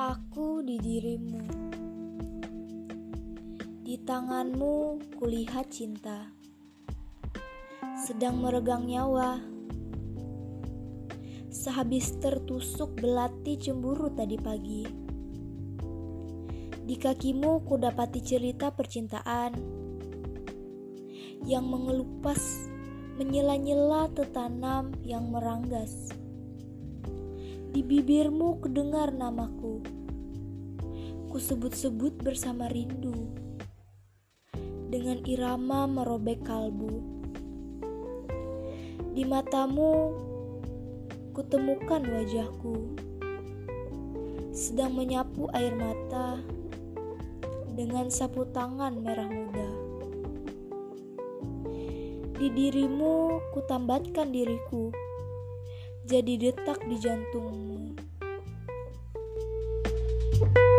aku di dirimu. Di tanganmu kulihat cinta. Sedang meregang nyawa. Sehabis tertusuk belati cemburu tadi pagi. Di kakimu ku dapati cerita percintaan yang mengelupas, menyela-nyela tetanam yang meranggas. Di bibirmu kedengar namaku Ku sebut-sebut bersama rindu dengan irama merobek kalbu. Di matamu, kutemukan wajahku, sedang menyapu air mata dengan sapu tangan merah muda. Di dirimu, kutambatkan diriku, jadi detak di jantungmu. thank you